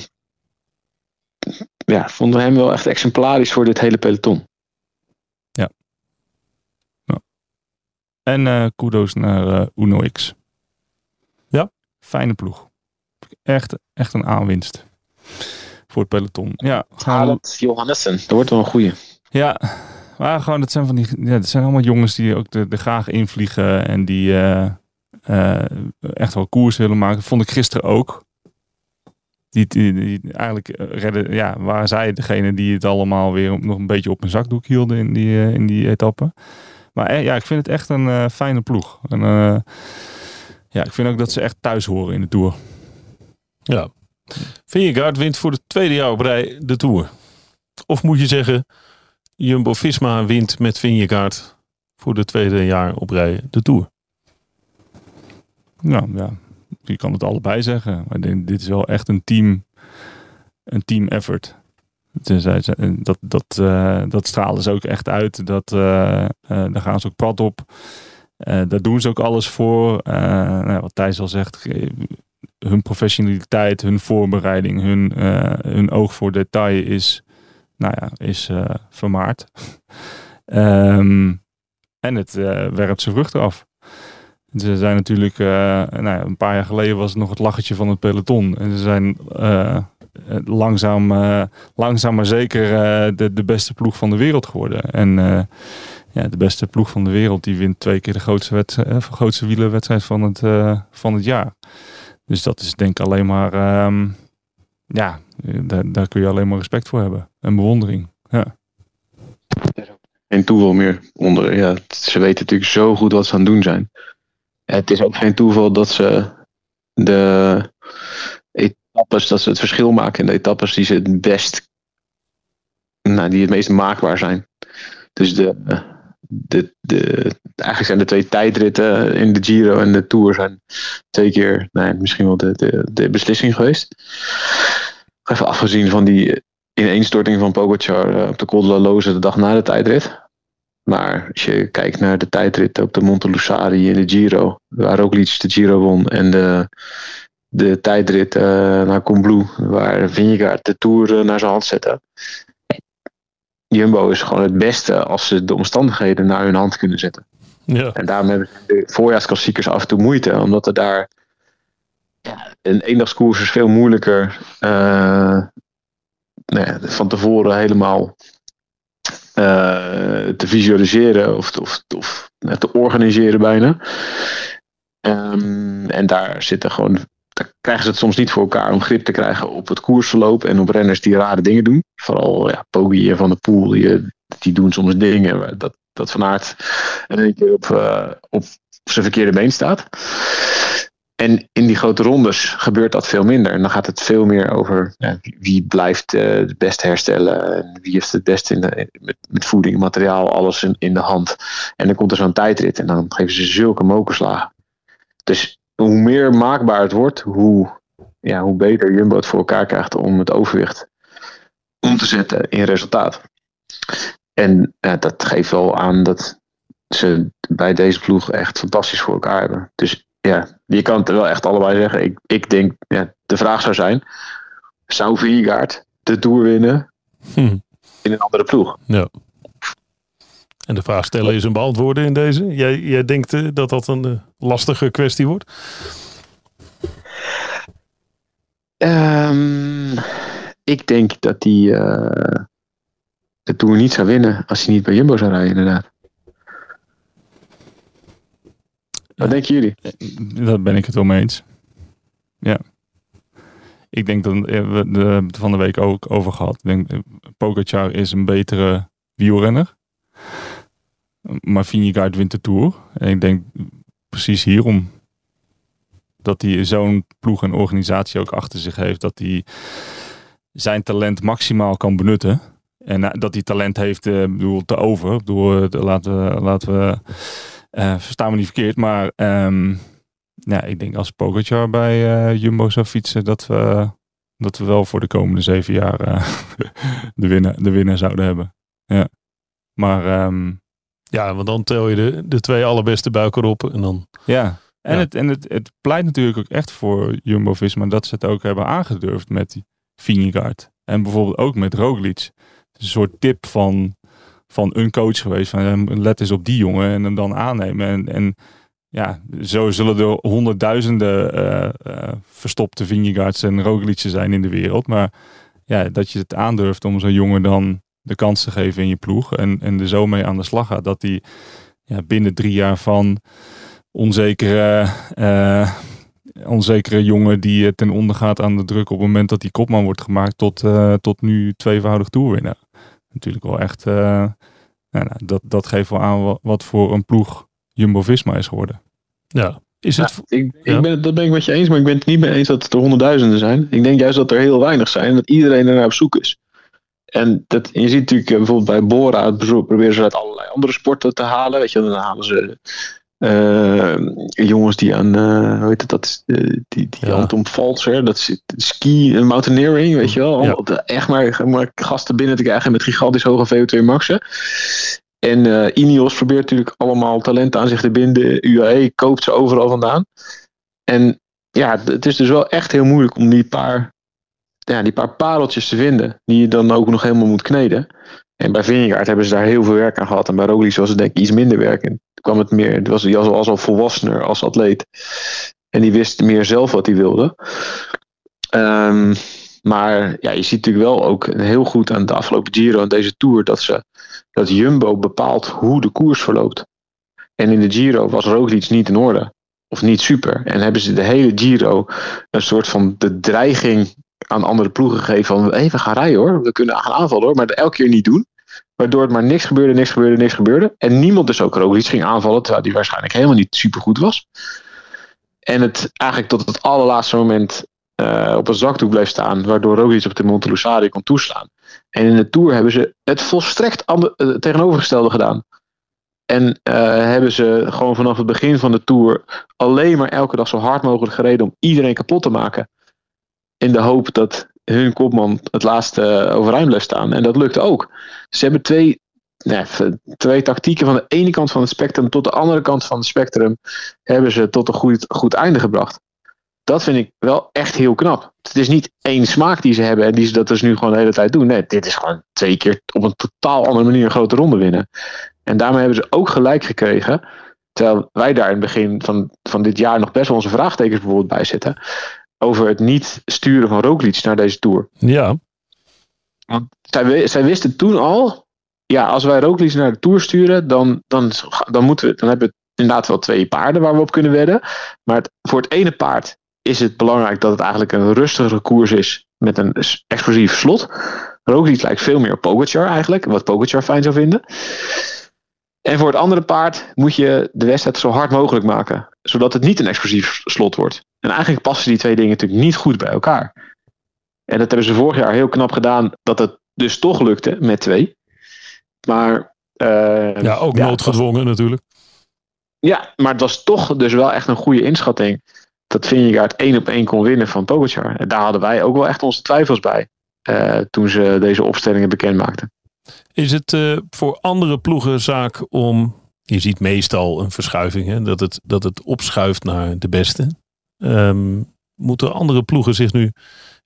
ja, vonden hem wel echt exemplarisch voor dit hele peloton. En eh kudos naar eh, Uno X. Ja. Fijne ploeg. Echt, echt een aanwinst. Voor het peloton. Ja, gaan we- Alex Johannessen, dat wordt wel een goeie. Ja, maar gewoon, dat zijn van die, ja, dat zijn allemaal jongens die ook er er graag invliegen en die eh, eh, echt wel koers willen maken. Vond ik gisteren ook. Die, die, die eigenlijk eh, redden, ja, waren zij degene die het allemaal weer nog een beetje op een zakdoek hielden in die, eh, in die etappe. Maar eh, ja, ik vind het echt een fijne ploeg. En, ja, ik vind ook dat ze echt thuis horen in de Tour. Ja. Vingegaard wint voor de tweede jaar op rij de Tour. Of moet je zeggen, Jumbo-Visma wint met Vingegaard voor de tweede jaar op rij de Tour. Nou ja, je kan het allebei zeggen. Maar dit is wel echt een team, een team effort. Dat, dat, uh, dat stralen ze ook echt uit. Dat, uh, uh, daar gaan ze ook pad op. daar doen ze ook alles voor. Nou, wat Thijs al zegt, hun professionaliteit, hun voorbereiding, hun, hun oog voor detail is, nou ja, is vermaard. um, [laughs] en het werpt zijn vruchten af. Ze zijn natuurlijk, nou ja, een paar jaar geleden was het nog het lachertje van het peloton. En ze zijn eh, langzaam, uh, langzaam maar zeker de, de beste ploeg van de wereld geworden. En ja, de beste ploeg van de wereld die wint twee keer de grootste, grootste wielerwedstrijd van het, van het jaar. Dus dat is denk ik alleen maar, um, ja, daar, daar kun je alleen maar respect voor hebben. En bewondering. Ja. Geen toeval meer onder. Ja, ze weten natuurlijk zo goed wat ze aan het doen zijn. Het is ook geen toeval dat ze de etappes, dat ze het verschil maken in de etappes die ze het best, nou, die het meest maakbaar zijn. Dus de, de, de, eigenlijk zijn de twee tijdritten in de Giro en de Tour zijn twee keer, nou, misschien wel de, de, de beslissing geweest. Even afgezien van die ineenstorting van Pogacar eh, op de Col de Loze de dag na de tijdrit. Maar als je kijkt naar de tijdrit op de Monte Lussari in de Giro, waar ook Roglic de Giro won en de de tijdrit uh, naar Combloux, waar Vingegaard de Tour eh, naar zijn hand zette. Jumbo is gewoon het beste als ze de omstandigheden naar hun hand kunnen zetten. Ja. En daarom hebben de voorjaarsklassiekers af en toe moeite, omdat er daar ja, een eendagskoers is veel moeilijker uh, nou van tevoren helemaal te visualiseren of, of, of te organiseren bijna. Um, en daar zitten gewoon dan krijgen ze het soms niet voor elkaar om grip te krijgen op het koersverloop en op renners die rare dingen doen. Vooral ja, Poggi Van der Poel, die, die doen soms dingen dat, dat Van Aert in één keer op, uh, op zijn verkeerde been staat. En in die grote rondes gebeurt dat veel minder. En dan gaat het veel meer over ja, wie blijft uh, het best herstellen. En wie heeft het best in met, met voeding, materiaal, alles in, in de hand. En dan komt er zo'n tijdrit en dan geven ze zulke mokerslagen. Dus hoe meer maakbaar het wordt, hoe, ja, hoe beter Jumbo het voor elkaar krijgt om het overwicht om te zetten in resultaat. En ja, dat geeft wel aan dat ze bij deze ploeg echt fantastisch voor elkaar hebben. Dus ja, je kan het wel echt allebei zeggen. Ik, ik denk, ja, de vraag zou zijn, zou Viergaard de Tour winnen hm. in een andere ploeg? Ja. En de vraag stellen is een beantwoorden in deze. Jij, jij denkt uh, dat dat een uh, lastige kwestie wordt? Um, ik denk dat hij uh, de Tour niet zou winnen als hij niet bij Jumbo zou rijden, inderdaad. Wat denken jullie? Daar ben ik het mee eens. Ja. Ik denk dat we de, van de week ook over gehad. Ik denk, Pogacar is een betere wielrenner. Maar Vingegaard wint de Tour. En ik denk precies hierom dat hij zo'n ploeg en organisatie ook achter zich heeft. Dat hij zijn talent maximaal kan benutten. En eh, dat hij talent heeft, bedoel, te over. Door, uh, laten laten we uh, verstaan we niet verkeerd. Maar um, ja, ik denk als Pogacar bij Jumbo zou fietsen, dat we, dat we wel voor de komende zeven jaar [laughs] de, winnaar, de winnaar zouden hebben. Ja. Maar um, ja, want dan tel je de, de twee allerbeste buiken op en dan... Ja, en, Het, en het, het pleit natuurlijk ook echt voor Jumbo-Visma dat ze het ook hebben aangedurfd met die Vingegaard. En bijvoorbeeld ook met Roglic. Een soort tip van, van een coach geweest. Van let eens op die jongen en hem dan aannemen. En, en ja, zo zullen er honderdduizenden uh, uh, verstopte Vingegaards en Roglic'en zijn in de wereld. Maar ja, dat je het aandurft om zo'n jongen dan de kans te geven in je ploeg. En, en er zo mee aan de slag gaat. Dat hij ja, binnen drie jaar van onzekere, uh, onzekere jongen die ten onder gaat aan de druk op het moment dat hij kopman wordt gemaakt. Tot, uh, tot nu tweevoudig toerwinnaar. Natuurlijk wel echt, nou, dat, dat geeft wel aan wat voor een ploeg Jumbo-Visma is geworden. Ja, is het... Ja, ik, ik ben, dat ben ik met je eens, maar ik ben het niet mee eens dat het er honderdduizenden zijn. Ik denk juist dat er heel weinig zijn en dat iedereen er naar op zoek is. En dat, je ziet natuurlijk eh, bijvoorbeeld bij Bora, proberen ze uit allerlei andere sporten te halen. Weet je, dan halen ze uh, jongens die aan, uh, hoe heet het, dat, uh, die, die ja. Anton Valser, dat is ski en mountaineering, weet je wel. Ja. Echt maar, maar, gasten binnen te krijgen met gigantisch hoge VO2 maxen. En Ineos probeert natuurlijk allemaal talenten aan zich te binden. UAE koopt ze overal vandaan. En ja, het is dus wel echt heel moeilijk om die paar, ja, die paar pareltjes te vinden. Die je dan ook nog helemaal moet kneden. En bij Vingegaard hebben ze daar heel veel werk aan gehad. En bij Roglic was het denk ik iets minder werk. En kwam het meer, het was, hij was al, was al volwassener als atleet. En die wist meer zelf wat hij wilde. Um, maar ja, je ziet natuurlijk wel ook heel goed aan de afgelopen Giro en deze Tour dat, ze, dat Jumbo bepaalt hoe de koers verloopt. En in de Giro was Roglic niet in orde. Of niet super. En hebben ze de hele Giro een soort van de dreiging aan andere ploegen gegeven van hey, we gaan rijden hoor, we kunnen gaan aanvallen hoor, maar dat elke keer niet doen. Waardoor het maar niks gebeurde, niks gebeurde, niks gebeurde. En niemand dus ook Roglic ging aanvallen, terwijl die waarschijnlijk helemaal niet super goed was. En het eigenlijk tot het allerlaatste moment uh, op een zakdoek bleef staan, waardoor Roglic op de Montelusari kon toeslaan. En in de Tour hebben ze het volstrekt uh, tegenovergestelde gedaan. En uh, hebben ze gewoon vanaf het begin van de Tour alleen maar elke dag zo hard mogelijk gereden om iedereen kapot te maken. In de hoop dat hun kopman het laatste overeind bleef staan. En dat lukte ook. Ze hebben twee, nee, twee tactieken van de ene kant van het spectrum tot de andere kant van het spectrum hebben ze tot een goed, goed einde gebracht. Dat vind ik wel echt heel knap. Het is niet één smaak die ze hebben en die ze dat dus nu gewoon de hele tijd doen. Nee, dit is gewoon twee keer op een totaal andere manier een grote ronde winnen. En daarmee hebben ze ook gelijk gekregen. Terwijl wij daar in het begin van, van dit jaar nog best wel onze vraagtekens bijvoorbeeld bij zitten. Over het niet sturen van Roglic naar deze Tour. Ja. Want zij, zij wisten toen al. Ja, als wij Roglic naar de Tour sturen, dan, dan, dan, moeten we, dan hebben we inderdaad wel twee paarden waar we op kunnen wedden. Maar het, voor het ene paard is het belangrijk dat het eigenlijk een rustigere koers is met een explosief slot. Roglic lijkt veel meer op Pogacar eigenlijk, wat Pogacar fijn zou vinden. En voor het andere paard moet je de wedstrijd zo hard mogelijk maken, zodat het niet een explosief slot wordt. En eigenlijk passen die twee dingen natuurlijk niet goed bij elkaar. En dat hebben ze vorig jaar heel knap gedaan, dat het dus toch lukte met twee. Maar. Uh, ja, ook ja, noodgedwongen was, natuurlijk. Ja, maar het was toch dus wel echt een goede inschatting dat Vingegaard één op één kon winnen van Pogacar. En daar hadden wij ook wel echt onze twijfels bij. Uh, toen ze deze opstellingen bekend maakten. Is het uh, voor andere ploegen zaak om. Je ziet meestal een verschuiving, hè, dat, het, dat het opschuift naar de beste. Um, moeten andere ploegen zich nu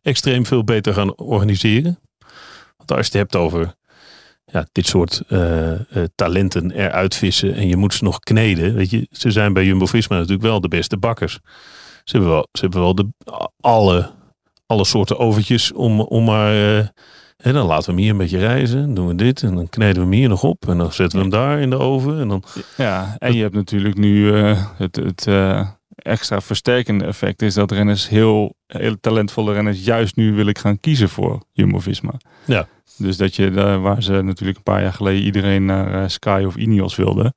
extreem veel beter gaan organiseren? Want als je het hebt over ja, dit soort uh, uh, talenten eruit vissen en je moet ze nog kneden. Weet je, ze zijn bij Jumbo-Visma natuurlijk wel de beste bakkers. Ze hebben wel, ze hebben wel de, alle, alle soorten overtjes om, om maar... en dan laten we hem hier een beetje rijzen. Dan doen we dit. En dan kneden we hem hier nog op. En dan zetten we hem daar in de oven. En dan... Ja, en je hebt natuurlijk nu uh, het, het uh, extra versterkende effect. Is dat renners heel, heel talentvolle renners juist nu willen gaan kiezen voor Jumbo-Visma. Ja. Dus dat je, waar ze natuurlijk een paar jaar geleden iedereen naar Sky of Ineos wilde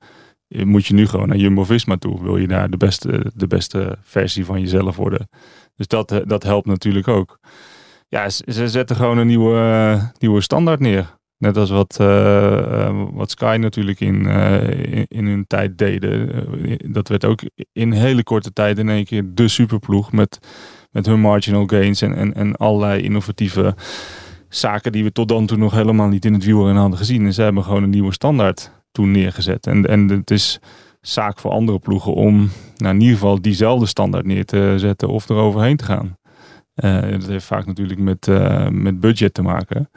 moet je nu gewoon naar Jumbo-Visma toe. Wil je daar de beste, de beste versie van jezelf worden. Dus dat, eh, dat helpt natuurlijk ook. Ja, ze zetten gewoon een nieuwe, nieuwe standaard neer. Net als wat, uh, wat Sky natuurlijk in, uh, in, hun tijd deden. dat werd ook in hele korte tijd in één keer de superploeg. Met, met hun marginal gains en, en, en allerlei innovatieve zaken die we tot dan toe nog helemaal niet in het wielrennen hadden gezien. En ze hebben gewoon een nieuwe standaard toen neergezet. En, en het is zaak voor andere ploegen om nou, in ieder geval diezelfde standaard neer te zetten of er overheen te gaan. Uh, dat heeft vaak natuurlijk met, uh, met budget te maken.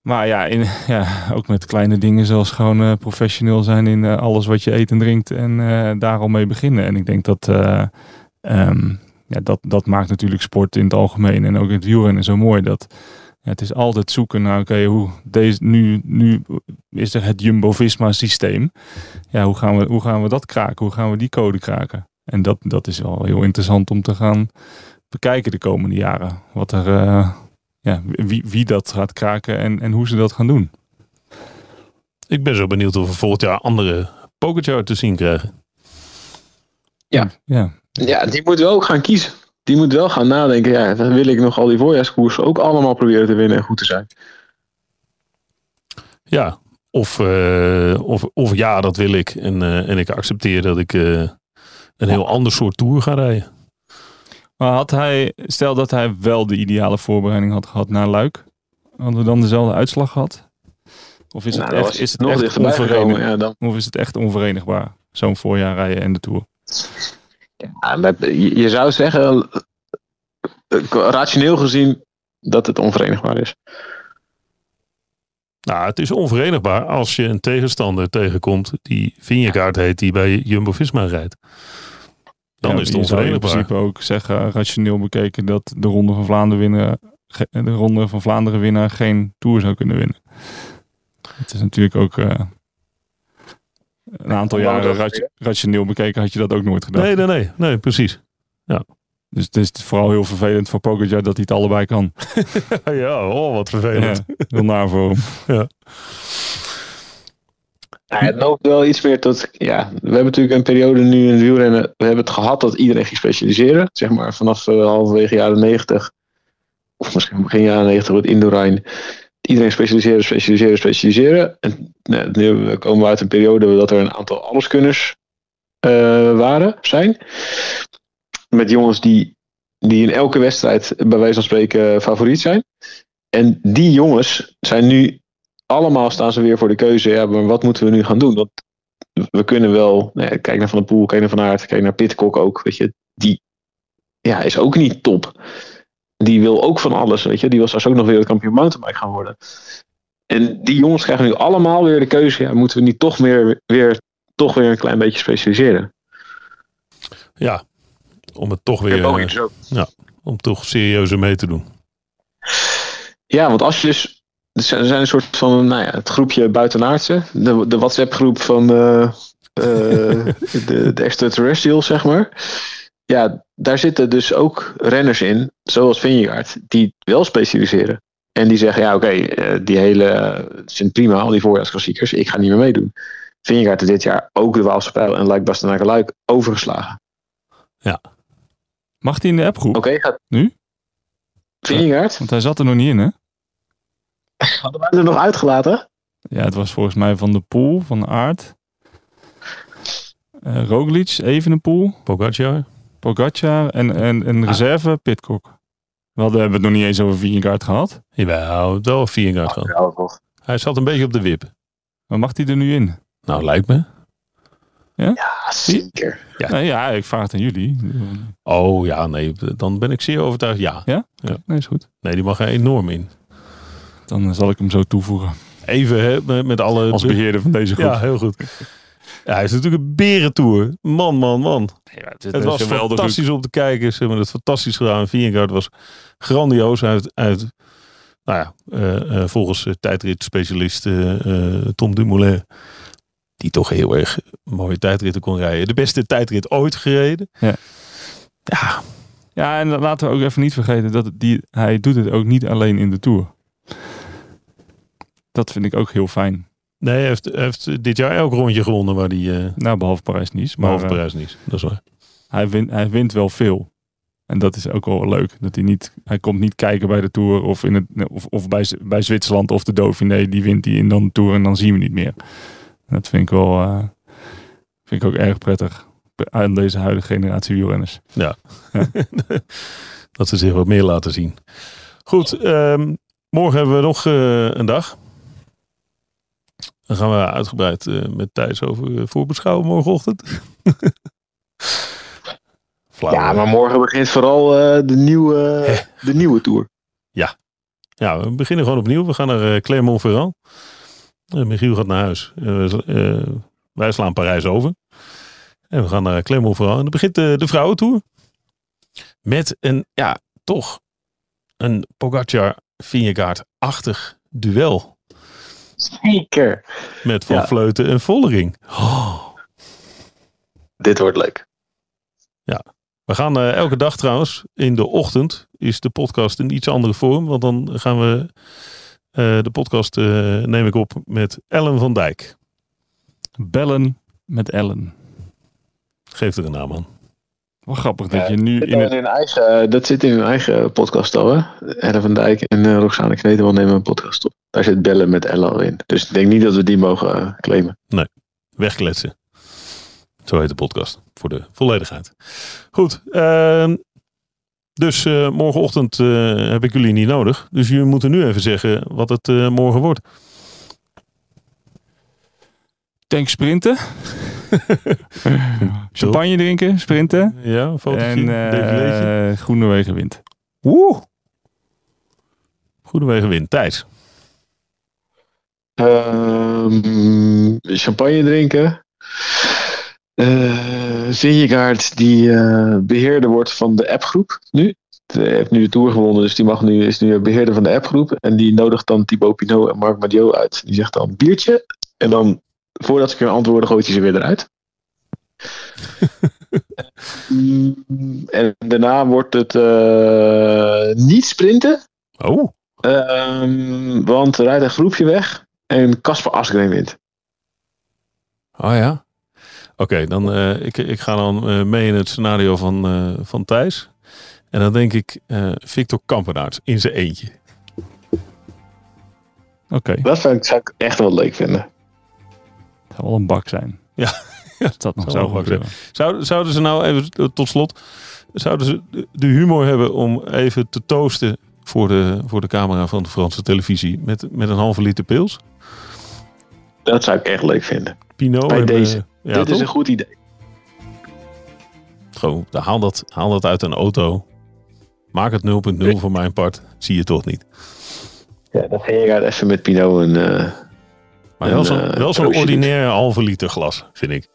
Maar ja, in, [laughs] ja, ook met kleine dingen zoals gewoon uh, professioneel zijn in alles wat je eet en drinkt en daar al mee beginnen. En ik denk dat um, ja, dat, dat maakt natuurlijk sport in het algemeen en ook het wielrennen zo mooi. Dat ja, het is altijd zoeken naar, oké, hoe deze, nu, nu is er het Jumbo-Visma systeem. Ja, hoe gaan, we, hoe gaan we dat kraken? Hoe gaan we die code kraken? En dat, dat is wel heel interessant om te gaan bekijken de komende jaren. Wat er, uh, ja, wie, wie dat gaat kraken en, en hoe ze dat gaan doen. Ik ben zo benieuwd of we volgend jaar andere Pokerchart te zien krijgen. Ja. ja. Ja, die moeten we ook gaan kiezen die moet wel gaan nadenken. Ja, dan wil ik nog al die voorjaarskoersen ook allemaal proberen te winnen en goed te zijn. Ja, of, uh, of, of ja, dat wil ik. En, uh, en ik accepteer dat ik uh, een heel ander soort tour ga rijden. Maar had hij, stel dat hij wel de ideale voorbereiding had gehad naar Luik, hadden we dan dezelfde uitslag gehad? Of is het Nou, echt, is het nog echt? Ja, dan. Of is het echt onverenigbaar? Zo'n voorjaar rijden en de Tour. Ja, met, je, je zou zeggen, eh, rationeel gezien, dat het onverenigbaar is. Nou, het is onverenigbaar als je een tegenstander tegenkomt die Vingegaard heet, die bij Jumbo-Visma rijdt. Dan Ja, is het zou in principe ook zeggen, rationeel bekeken, dat de Ronde van Vlaanderen winnaar, ge- de Ronde van Vlaanderen winnaar geen Tour zou kunnen winnen. Het is natuurlijk ook eh, een aantal Ja, jaren rationeel bekeken had je dat ook nooit gedaan. Nee, nee, nee, nee, precies. Dus het is vooral heel vervelend voor Pogacar dat hij het allebei kan. [laughs] ja, oh, wat Ja, vervelend. heel naar voor hem. Ja, het loopt wel iets meer tot. Ja, we hebben natuurlijk een periode nu in het wielrennen. We hebben het gehad dat iedereen ging specialiseren. Zeg maar vanaf eh, halverwege jaren 90. Of misschien begin jaren 90 met Indorijn. Iedereen specialiseren, specialiseren, specialiseren. En nou, nu komen we uit een periode dat er een aantal alleskunners eh, waren, zijn. Met jongens die, die in elke wedstrijd bij wijze van spreken favoriet zijn. En die jongens zijn nu allemaal staan ze weer voor de keuze. Ja, maar wat moeten we nu gaan doen? Want we kunnen wel. Nou ja, kijk naar Van der Poel, kijk naar Van Aert, kijk naar Pitcock ook. Weet je, die ja, is ook niet top. Die wil ook van alles. Weet je, die wil straks ook nog weer het kampioen mountainbike gaan worden. En die jongens krijgen nu allemaal weer de keuze. Ja, moeten we niet toch weer, weer, toch weer een klein beetje specialiseren? Ja, om het toch weer, eh, ook. om toch serieuzer mee te doen. Ja, want als je dus. Er zijn er zijn een soort van. Nou ja, het groepje buitenaardse. De, de WhatsApp-groep van. eh, eh, de, de extraterrestrials, zeg maar. Ja, daar zitten dus ook renners in. Zoals Vingegaard. Die wel specialiseren. En die zeggen: ja, oké, eh, die hele. Het zijn prima, al die voorjaarsklassiekers. Ik ga niet meer meedoen. Vingegaard heeft dit jaar ook de Waalse Pijl en Luik Bastenaken Luik overgeslagen. Mag hij in de appgroep? Oké, gaat. Nu? Vingegaard? Want hij zat er nog niet in, hè? Hadden wij er nog uitgelaten? Ja, het was volgens mij van de Poel, van de Aard. Eh Roglic, Evenepoel, Pogacar? Pogacar en, en een reserve Pitcock. We hadden, hebben het nog niet eens over Vingegaard gehad. Jawel, het wel Vingegaard gehad. Ja, toch. Hij zat een beetje op de wip. Maar mag hij er nu in? Nou, lijkt me. Ja, zeker. Ja. Nee, ja, ik vraag het aan jullie. Oh ja, nee, dan ben ik zeer overtuigd. Ja. Nee, is goed. Nee, die mag er enorm in. Dan zal ik hem zo toevoegen. Even hè, met, alle... Als beheerder van deze groep. Ja, heel goed. Ja, hij is natuurlijk een berentour. Man, man, man. Het was fantastisch om te kijken. Ze hebben het fantastisch gedaan. Vingegaard was grandioos uit, uit nou ja, eh, eh, volgens uh, tijdritspecialist eh, eh, Tom Dumoulin. Die toch heel erg mooie tijdritten kon rijden. De beste tijdrit ooit gereden. Ja. Ja, Ja, en laten we ook even niet vergeten dat die, hij doet het ook niet alleen in de Tour. Dat vind ik ook heel fijn. nee, hij heeft, heeft dit jaar elk rondje gewonnen waar hij, uh, Nou, behalve Parijs-Nice. Behalve eh, Parijs niet. Dat is waar. hij, wint, hij wint wel veel. En dat is ook wel leuk. Dat hij, niet, hij komt niet kijken bij de Tour of, in het, of, of bij, bij Zwitserland of de Dauphiné. Die wint hij in dan de Tour en dan zien we niet meer. Dat vind ik wel eh, vind ik ook erg prettig aan deze huidige generatie wielrenners. [laughs] dat ze zich wat meer laten zien. Goed, ehm, morgen hebben we nog een dag. Dan gaan we uitgebreid eh, met Thijs over eh, voorbeschouwen morgenochtend. [laughs] Ja, maar morgen begint vooral eh, de, nieuwe, de nieuwe tour. Ja, we beginnen gewoon opnieuw. We gaan naar Clermont-Ferrand. Michiel gaat naar huis. Wij slaan Parijs over. En we gaan naar Clermont-Ferrand. En dan begint de, de vrouwentour. Met een, ja, toch een Pogacar-Vingegaard-achtig duel. Zeker. Met Van Ja. Vleuten en Vollering. Oh. Dit wordt leuk. We gaan eh, elke dag trouwens, in de ochtend, is de podcast een iets andere vorm. Want dan gaan we eh, de podcast, eh, neem ik op, met Ellen van Dijk. Bellen met Ellen. Geef er een naam aan. Wel grappig dat je nu Dat, in het... in hun eigen, dat zit in hun eigen podcast al, hè? Ella van Dijk en uh, Roxane Kneteman nemen een podcast op. Daar zit bellen met Ella al in. Dus ik denk niet dat we die mogen uh, claimen. Wegkletsen. Zo heet de podcast. Voor de volledigheid. Goed. Uh, dus uh, morgenochtend uh, heb ik jullie niet nodig. Dus jullie moeten nu even zeggen wat het uh, morgen wordt. Tank sprinten. [laughs] Champagne drinken, sprinten. Ja, een fotootje. En Groenewegen wint. Woe! Groenewegen wint. Thijs. Um, champagne drinken. Uh, die uh, beheerder wordt van de appgroep nu. Hij heeft nu de Tour gewonnen, dus die mag nu, is nu beheerder van de appgroep. En die nodigt dan Thibaut Pinot en Marc Madiot uit. Die zegt dan biertje. En dan, voordat ze kunnen antwoorden, gooit hij ze weer eruit. [laughs] en daarna wordt het uh, niet sprinten. Oh. Um, want er rijdt een groepje weg en Casper Asgreen wint. Oh ja. Oké, okay, dan uh, ik, ik ga dan uh, mee in het scenario van, uh, van Thijs. En dan denk ik Victor Kampenaerts in zijn eentje. Oké. Okay. Dat zou ik, zou ik, echt wel leuk vinden. Het zou wel een bak zijn. Ja. [laughs] dat nog zo bak zijn. Zou, zouden ze nou even tot slot, zouden ze de humor hebben om even te toosten voor de, voor de camera van de Franse televisie met, met een halve liter pils? Dat zou ik echt leuk vinden. Pinot Bij en, deze. Uh, ja, Dit toch? is een goed idee. Gewoon, haal dat, haal dat uit een auto. Maak het 0.0 voor mijn part. Zie je toch niet. Ja, dan ging je even met Pinot een... Uh, maar wel zo'n uh, zo ordinaire halve liter glas, vind ik.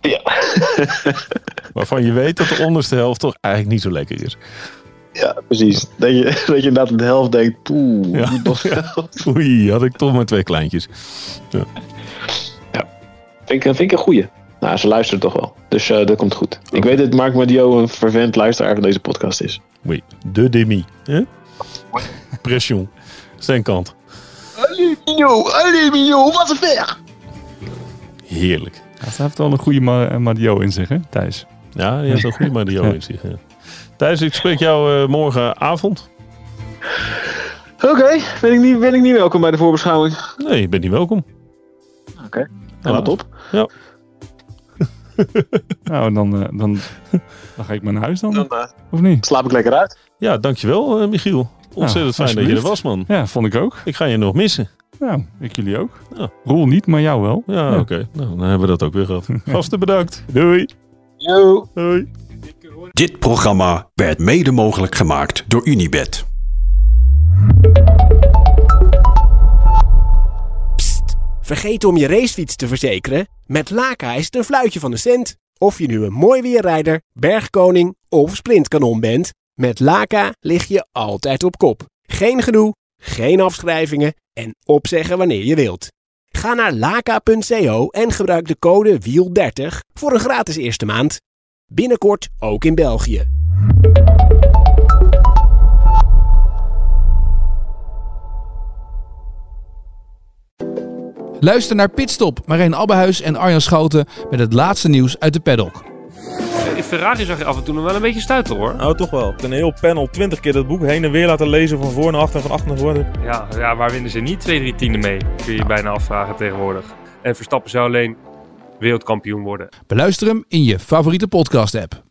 Ja. [laughs] Waarvan je weet dat de onderste helft toch eigenlijk niet zo lekker is. Ja, precies. Dat je, [laughs] dat je inderdaad de helft denkt, poeh. Ja. [laughs] ja. Oei, had ik toch maar twee kleintjes. Ja. ja. Vind, ik, vind ik een goeie. Nou, ze luisteren toch wel. Dus uh, dat komt goed. Okay. Ik weet dat Mark Madio een vervent luisteraar van deze podcast is. Oui, de demi. Hè? Pression. Zijn kant. Allee, Mio, allee, Mio, wat een ver. Heerlijk. Hij heeft wel een goede ma Madio in zich, hè, Thijs? Ja, die heeft een goede Madio in zich. Ja. Thijs, ik spreek jou uh, morgenavond. Oké, okay. ben, ik niet, ben ik niet welkom bij de voorbeschouwing? Nee, je bent niet welkom. Oké, okay. top. Ja. [laughs] [laughs] nou, dan, uh, dan, dan ga ik maar naar huis dan. dan uh, of niet? Slaap ik lekker uit. Ja, dankjewel uh, Michiel. Ontzettend nou, fijn dat je er was, man. Ja, vond ik ook. Ik ga je nog missen. Nou, ik jullie ook. Ja. Roel niet, maar jou wel. Ja, ja. oké. Okay. Nou, dan hebben we dat ook weer gehad. [laughs] Gasten bedankt. Doei. Yo. Doei. Dit programma werd mede mogelijk gemaakt door Unibed. Psst, vergeet om je racefiets te verzekeren? Met Laka is het een fluitje van de cent. Of je nu een mooi weerrijder, bergkoning of sprintkanon bent, met Laka lig je altijd op kop. Geen gedoe, geen afschrijvingen en opzeggen wanneer je wilt. Ga naar laka.co en gebruik de code WIEL30 voor een gratis eerste maand. Binnenkort ook in België. Luister naar Pitstop, Marijn Abbehuis en Arjan Schouten met het laatste nieuws uit de paddock. In Ferrari zag je af en toe nog wel een beetje stuiten hoor. Nou, toch wel. Een heel panel, 20 keer dat boek heen en weer laten lezen van voor naar achter en van achter naar voren. Ja, ja, waar winnen ze niet 2, 3 tienden mee? Kun je je bijna afvragen tegenwoordig. En Verstappen zou alleen wereldkampioen worden. Beluister hem in je favoriete podcast app.